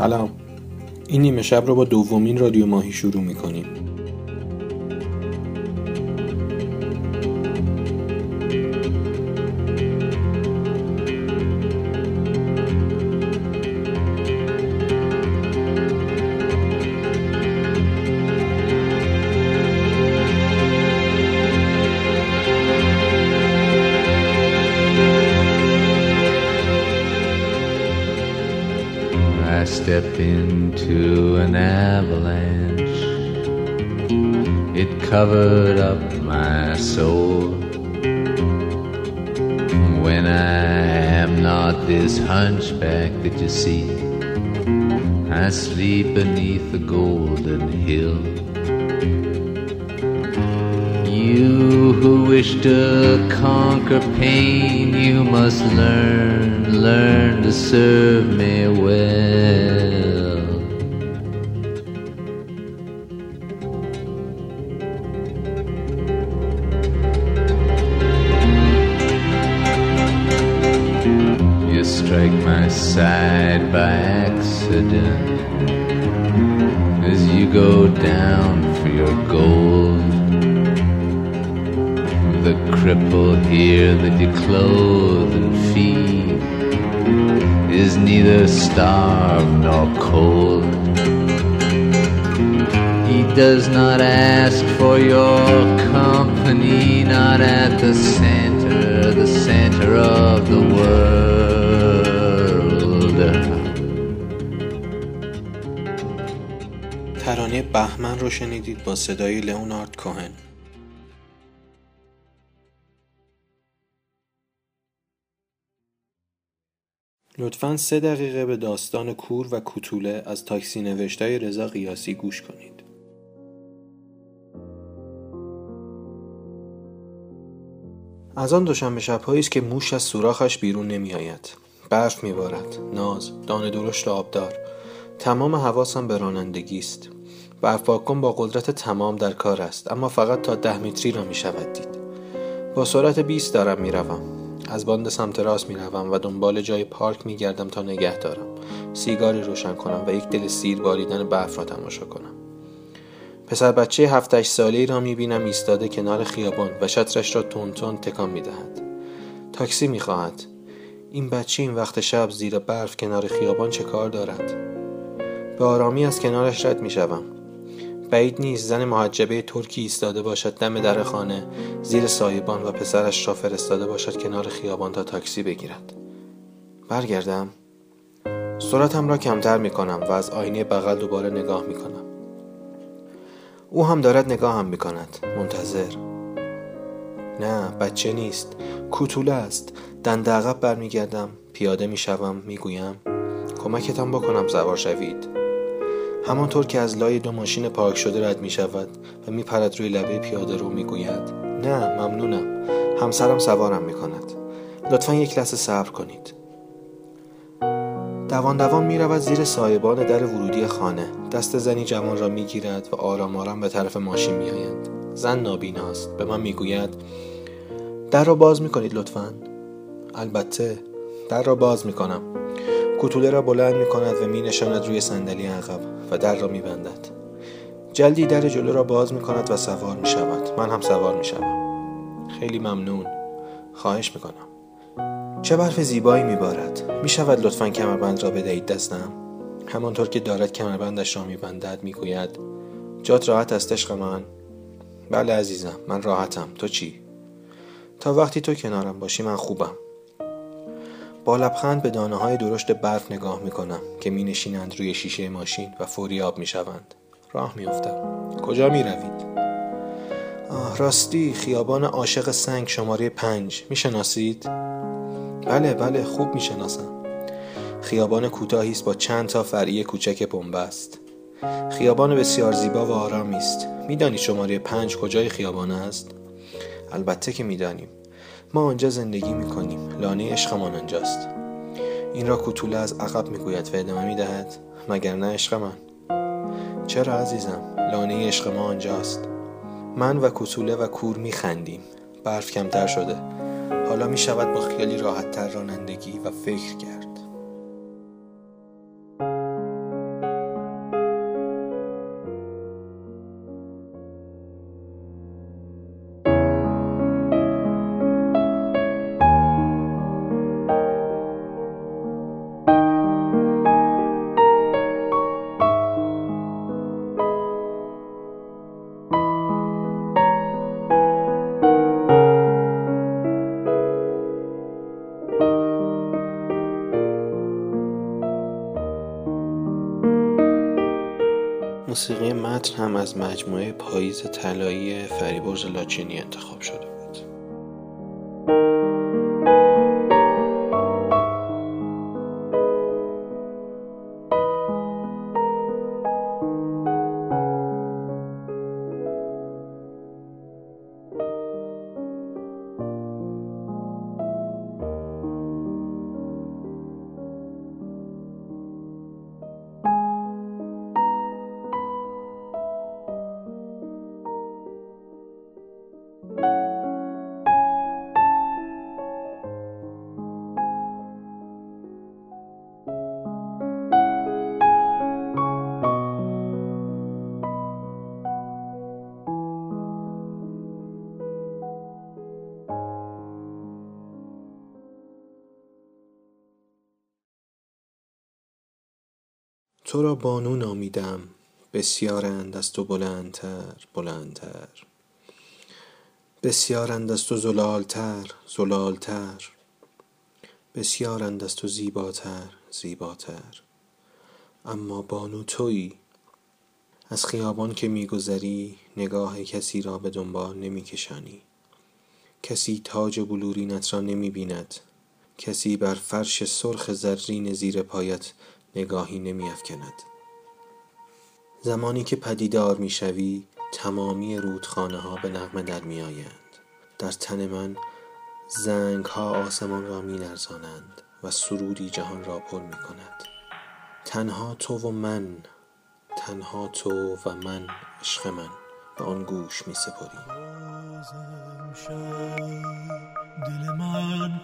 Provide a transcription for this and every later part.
سلام. این نیمه شب رو با دومین رادیو ماهی شروع می‌کنیم. Covered up my soul. When I am not this hunchback that you see, I sleep beneath the golden hill. You who wish to conquer pain, you must learn, learn to serve me well. Go down for your gold. The cripple here that you clothe and feed is neither starved nor cold. He does not ask for your company, not at the center, the center of the world. ترانه بهمن رو شنیدید با صدای لئونارد کوهن. لطفا سه دقیقه به داستان کور و کوتوله از تاکسی نوشتای رضا قیاسی گوش کنید. از آن دوشنبه شبهایی است که موش از سوراخش بیرون نمی آید برف می بارد ناز دانه درشت آبدار. تمام حواسم به رانندگی است. برف پاکن با قدرت تمام در کار است اما فقط تا ده متری را می شود دید. با سرعت 20 دارم می روم. از باند سمت راست می روم و دنبال جای پارک می گردم تا نگه دارم. سیگاری روشن کنم و یک دل سیر باریدن برف را تماشا کنم. پسر بچه هفتش ساله را می بینم ایستاده کنار خیابان و شطرش را تون تون تکان می دهد تاکسی می خواهد این بچه این وقت شب زیر برف کنار خیابان چه کار دارد؟ به آرامی از کنارش رد می شوم بعید نیست زن محجبه ترکی ایستاده باشد دم در خانه زیر سایبان و پسرش را فرستاده باشد کنار خیابان تا تاکسی بگیرد. برگردم. سرعتم را کمتر می کنم و از آینه بغل دوباره نگاه می کنم او هم دارد نگاه هم می کند منتظر. نه بچه نیست. کوتوله است. دند عقب برمیگردم. پیاده می‌شوم. می‌گویم کمکتان بکنم سوار شوید. همانطور که از لای دو ماشین پارک شده رد می شود و می پرد روی لبه پیاده رو می گوید. نه ممنونم. همسرم سوارم می کند. لطفا یک لحظه صبر کنید. دوان دوان می رود زیر سایبان در ورودی خانه. دست زنی جوان را می گیرد و آرام آرام به طرف ماشین می آیند زن نابیناست. به من می گوید در را باز می کنید لطفا. البته در را باز می کنم. کوتوله را بلند می کند و می نشاند روی صندلی عقب و در را می بندد جلدی در جلو را باز می کند و سوار می شود من هم سوار می شوم خیلی ممنون. خواهش می کنم چه برف زیبایی می بارد می شود لطفا کمربند را بدهید دستم. همانطور که دارد کمربندش را می بندد می گوید جات راحت است عشق من. بله عزیزم من راحتم. تو چی؟ تا وقتی تو کنارم باشی من خوبم. با لبخند به دانه های درشت برف نگاه می کنم که می نشینند روی شیشه ماشین و فوری آب می شوند راه می افتم. کجا می روید؟ آه راستی خیابان عاشق سنگ شماره پنج. می شناسید؟ بله بله خوب می شناسم خیابان کوتاهی است با چند تا فرعی کوچک بنبست. خیابان بسیار زیبا و آرامی است. میدانی شماره پنج کجای خیابان است؟ البته که می‌دانیم. ما آنجا زندگی می‌کنیم. لانه عشقمان آنجاست. این را کوتوله از عقب می‌گوید. و ادامه می‌دهد؟ مگر نه عشق من؟ چرا عزیزم؟ لانه عشق ما آنجاست. من و کوتوله و کور میخندیم. برف کمتر شده. حالا می شود با خیالی راحت تر رانندگی و فکر کرد. موسیقی متن هم از مجموعه پاییز طلایی فریبرز لاچینی انتخاب شده. تو را بانو نامیدم. بسیارند از تو بلندتر بلندتر. بسیارند از تو زلالتر زلالتر. بسیارند از تو زیباتر زیباتر. اما بانو تویی؟ از خیابان که میگذری نگاه کسی را به دنبال نمیکشانی. کسی تاج بلورینت را نمی بیند کسی بر فرش سرخ زرین زیر پایت نگاهی نمی افکند. زمانی که پدیدار می شوی تمامی رودخانه ها به نغمه در می آیند. در تن من زنگ ها آسمان را می لرزانند و سرودی جهان را پر می کند. تنها تو و من تنها تو و من عشق من به آن گوش می سپری دل من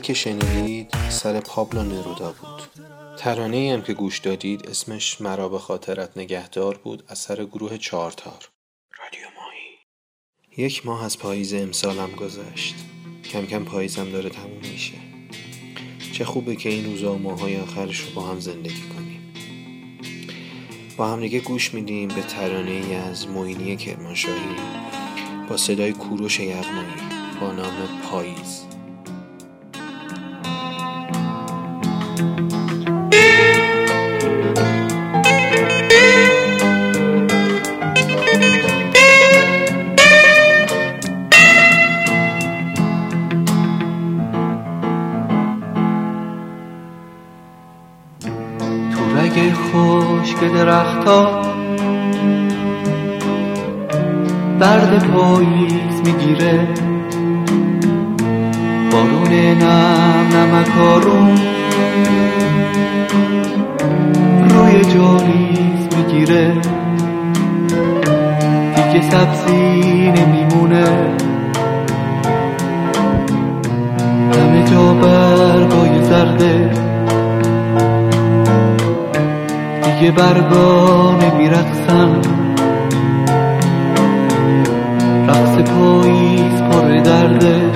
که شنیدید سر پابلو نرودا بود. ترانه هم که گوش دادید اسمش مرا به خاطرت نگهدار بود از سر گروه چارتار رادیو ماهی. یک ماه از پاییز امسالم گذشت. کم کم پاییزم داره تموم میشه. چه خوبه که این روزا و ماهای آخرش رو با هم زندگی کنیم. با هم دیگه گوش میدیم به ترانه ای از موینی کرمانشاهی با صدای کوروش یغمایی با نام پاییز. خشک درختا درد پاییز می‌گیره. بارون نم نمکارون روی جاریز می‌گیره. دیگه سبزی نمیمونه. همه جا برگای زرده. دیگه برگا نمیرقصن رقص پاییز پر درده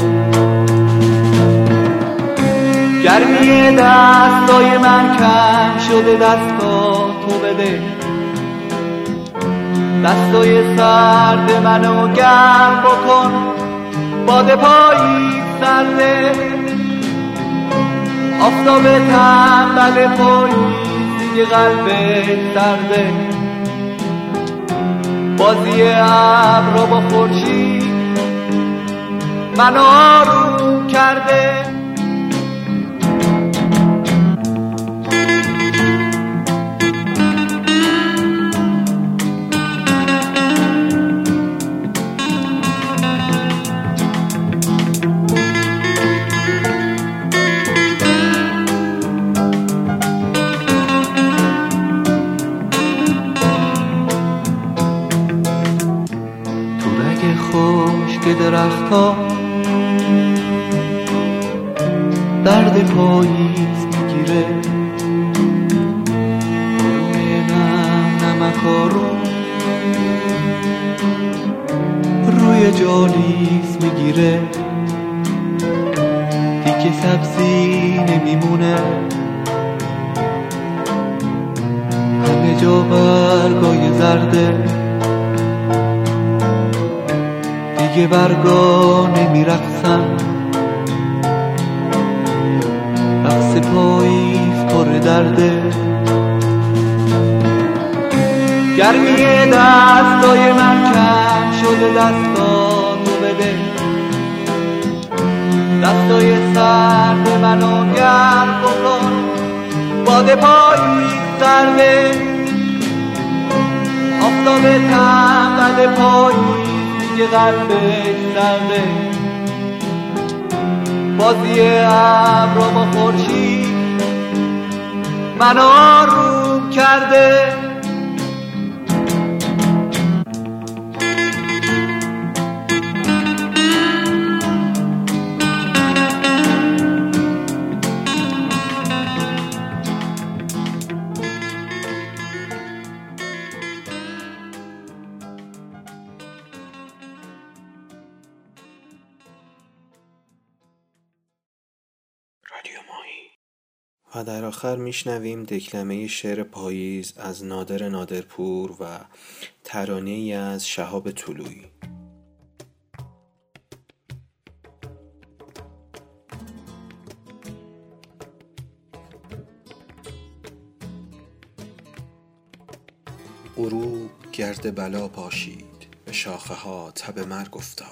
گرمی دستای من کم شده دستا تو بده. دستای سرد منو گرم بکن. باد پاییز سرده. آفتاب تنبل پاییز. دیگه قلبش سرده بازی ابرا با خورشید منو آروم کرده. سبزی نمیمونه. همه جا برگای زرده. دیگه برگا نمیرقصن رقص پاییز پر درده. گرمی دستای من کم شده دستا دستای سرد منو گرم بکن باد پاییز سرده آفتاب تنبل پاییز دیگه قلبش سرده بازی ابرا با خورشید منو آروم کرده در آخر میشنویم دکلمه شعر پاییز از نادر نادرپور و ترانه ای از شهاب طلویی غروب گرد بلا پاشید به شاخه ها تب مرگ افتاد.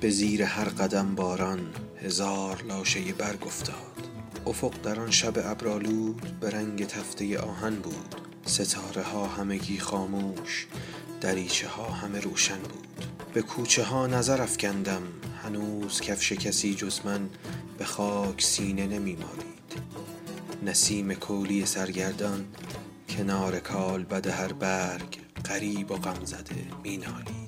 به زیر هر قدم باران هزار لاشه برگ افتاد. افق در آن شب ابرالود به رنگ تفته آهن بود. ستاره ها همگی خاموش دریچه ها همه روشن بود. به کوچه ها نظر افکندم هنوز کفش کسی جز من به خاک سینه نمی مالید نسیم کولی سرگردان کنار کال بد هر برگ غریب و غم زده می نالید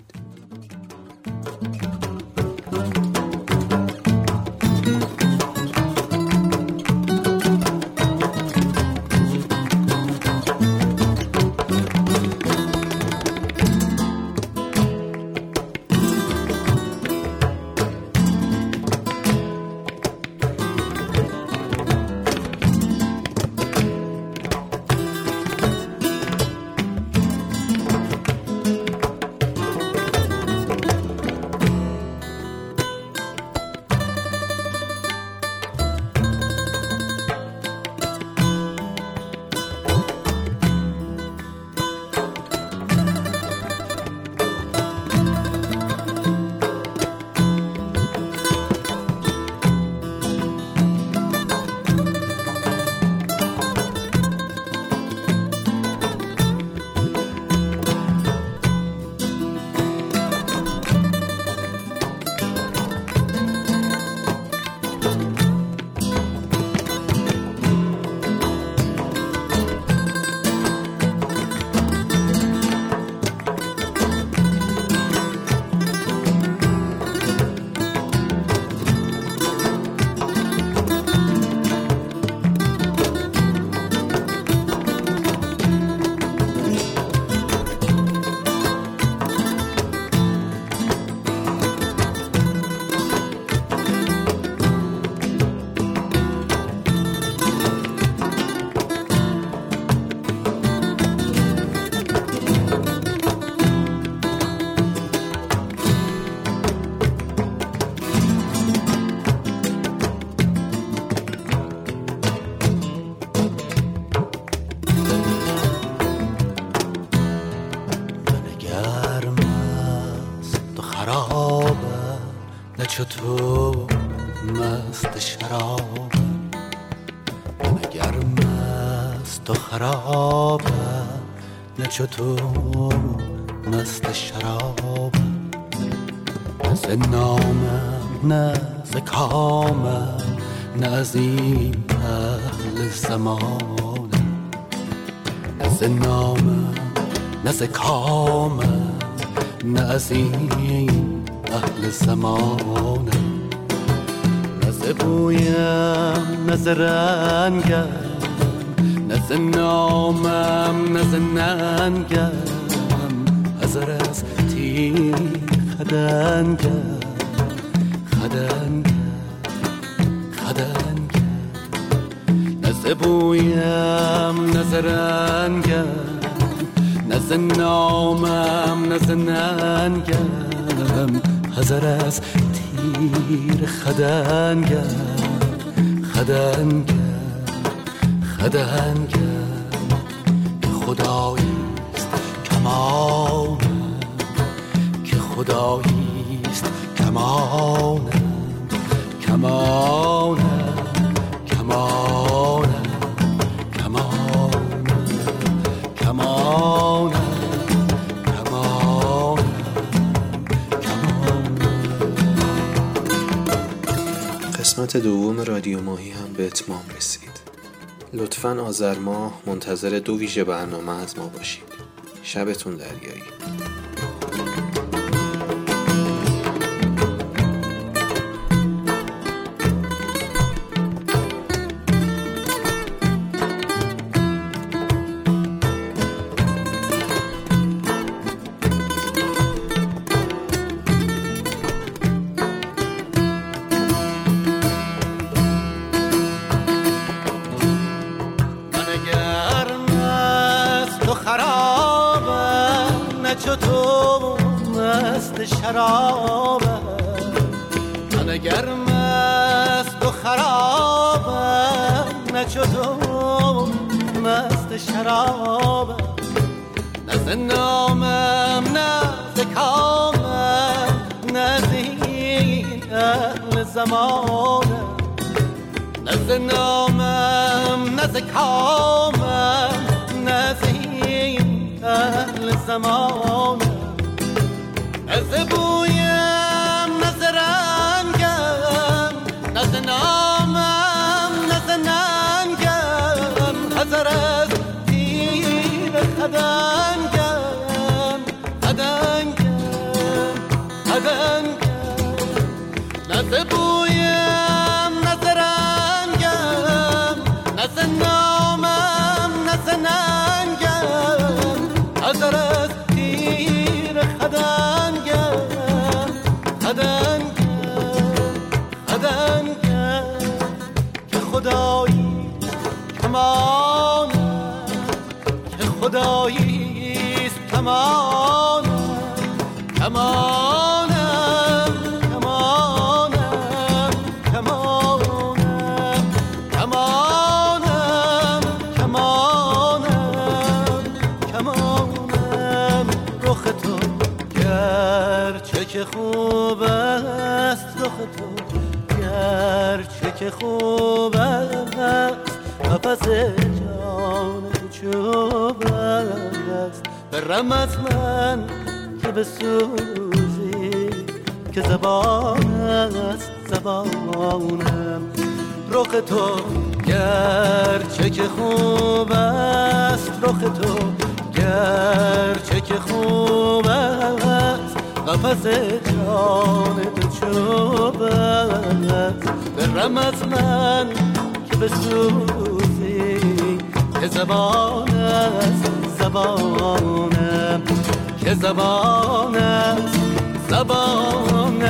تو مست شرابه اگر مست و خرابه نه تو مست شرابه نه ز نامم نه ز کامم نه از این اهل زمانه نه ز نامم نه ز کامم نه از این اهل زمانه نه ز بویم نه رنگم. نه نامم نه ننگم. هزار از تیر خدنگم. خدنگم خدنگم. نه ز بویم نه رنگم. ز نامم ز ننگم. هزار از تیر خدنگم خدنگم خدنگم که خداییست کمانم. که خداییست کمانم. کمانم. قسمت دوم رادیو ماهی هم به اتمام رسید. لطفا آذر ماه منتظر دو ویژه برنامه از ما باشید. شبتون دریایی مست شرابم من اگر مست و خرابم نه مست شرابم نه نامم نه کامم نه این اهل زمانم نه نامم نه کامم نه این اهل زمانم نه تو گرچه که خوب است رخ تو گرچه که خوب است. قفس جان تو برم از من که بسوزی که زبان است زبانم. رخ تو گرچه که خوب است رخ تو گرچه که خوب است. قفس جان تو چوب است. برم از من که بسوزی که زبان است زبانم که زبان زبانم زبان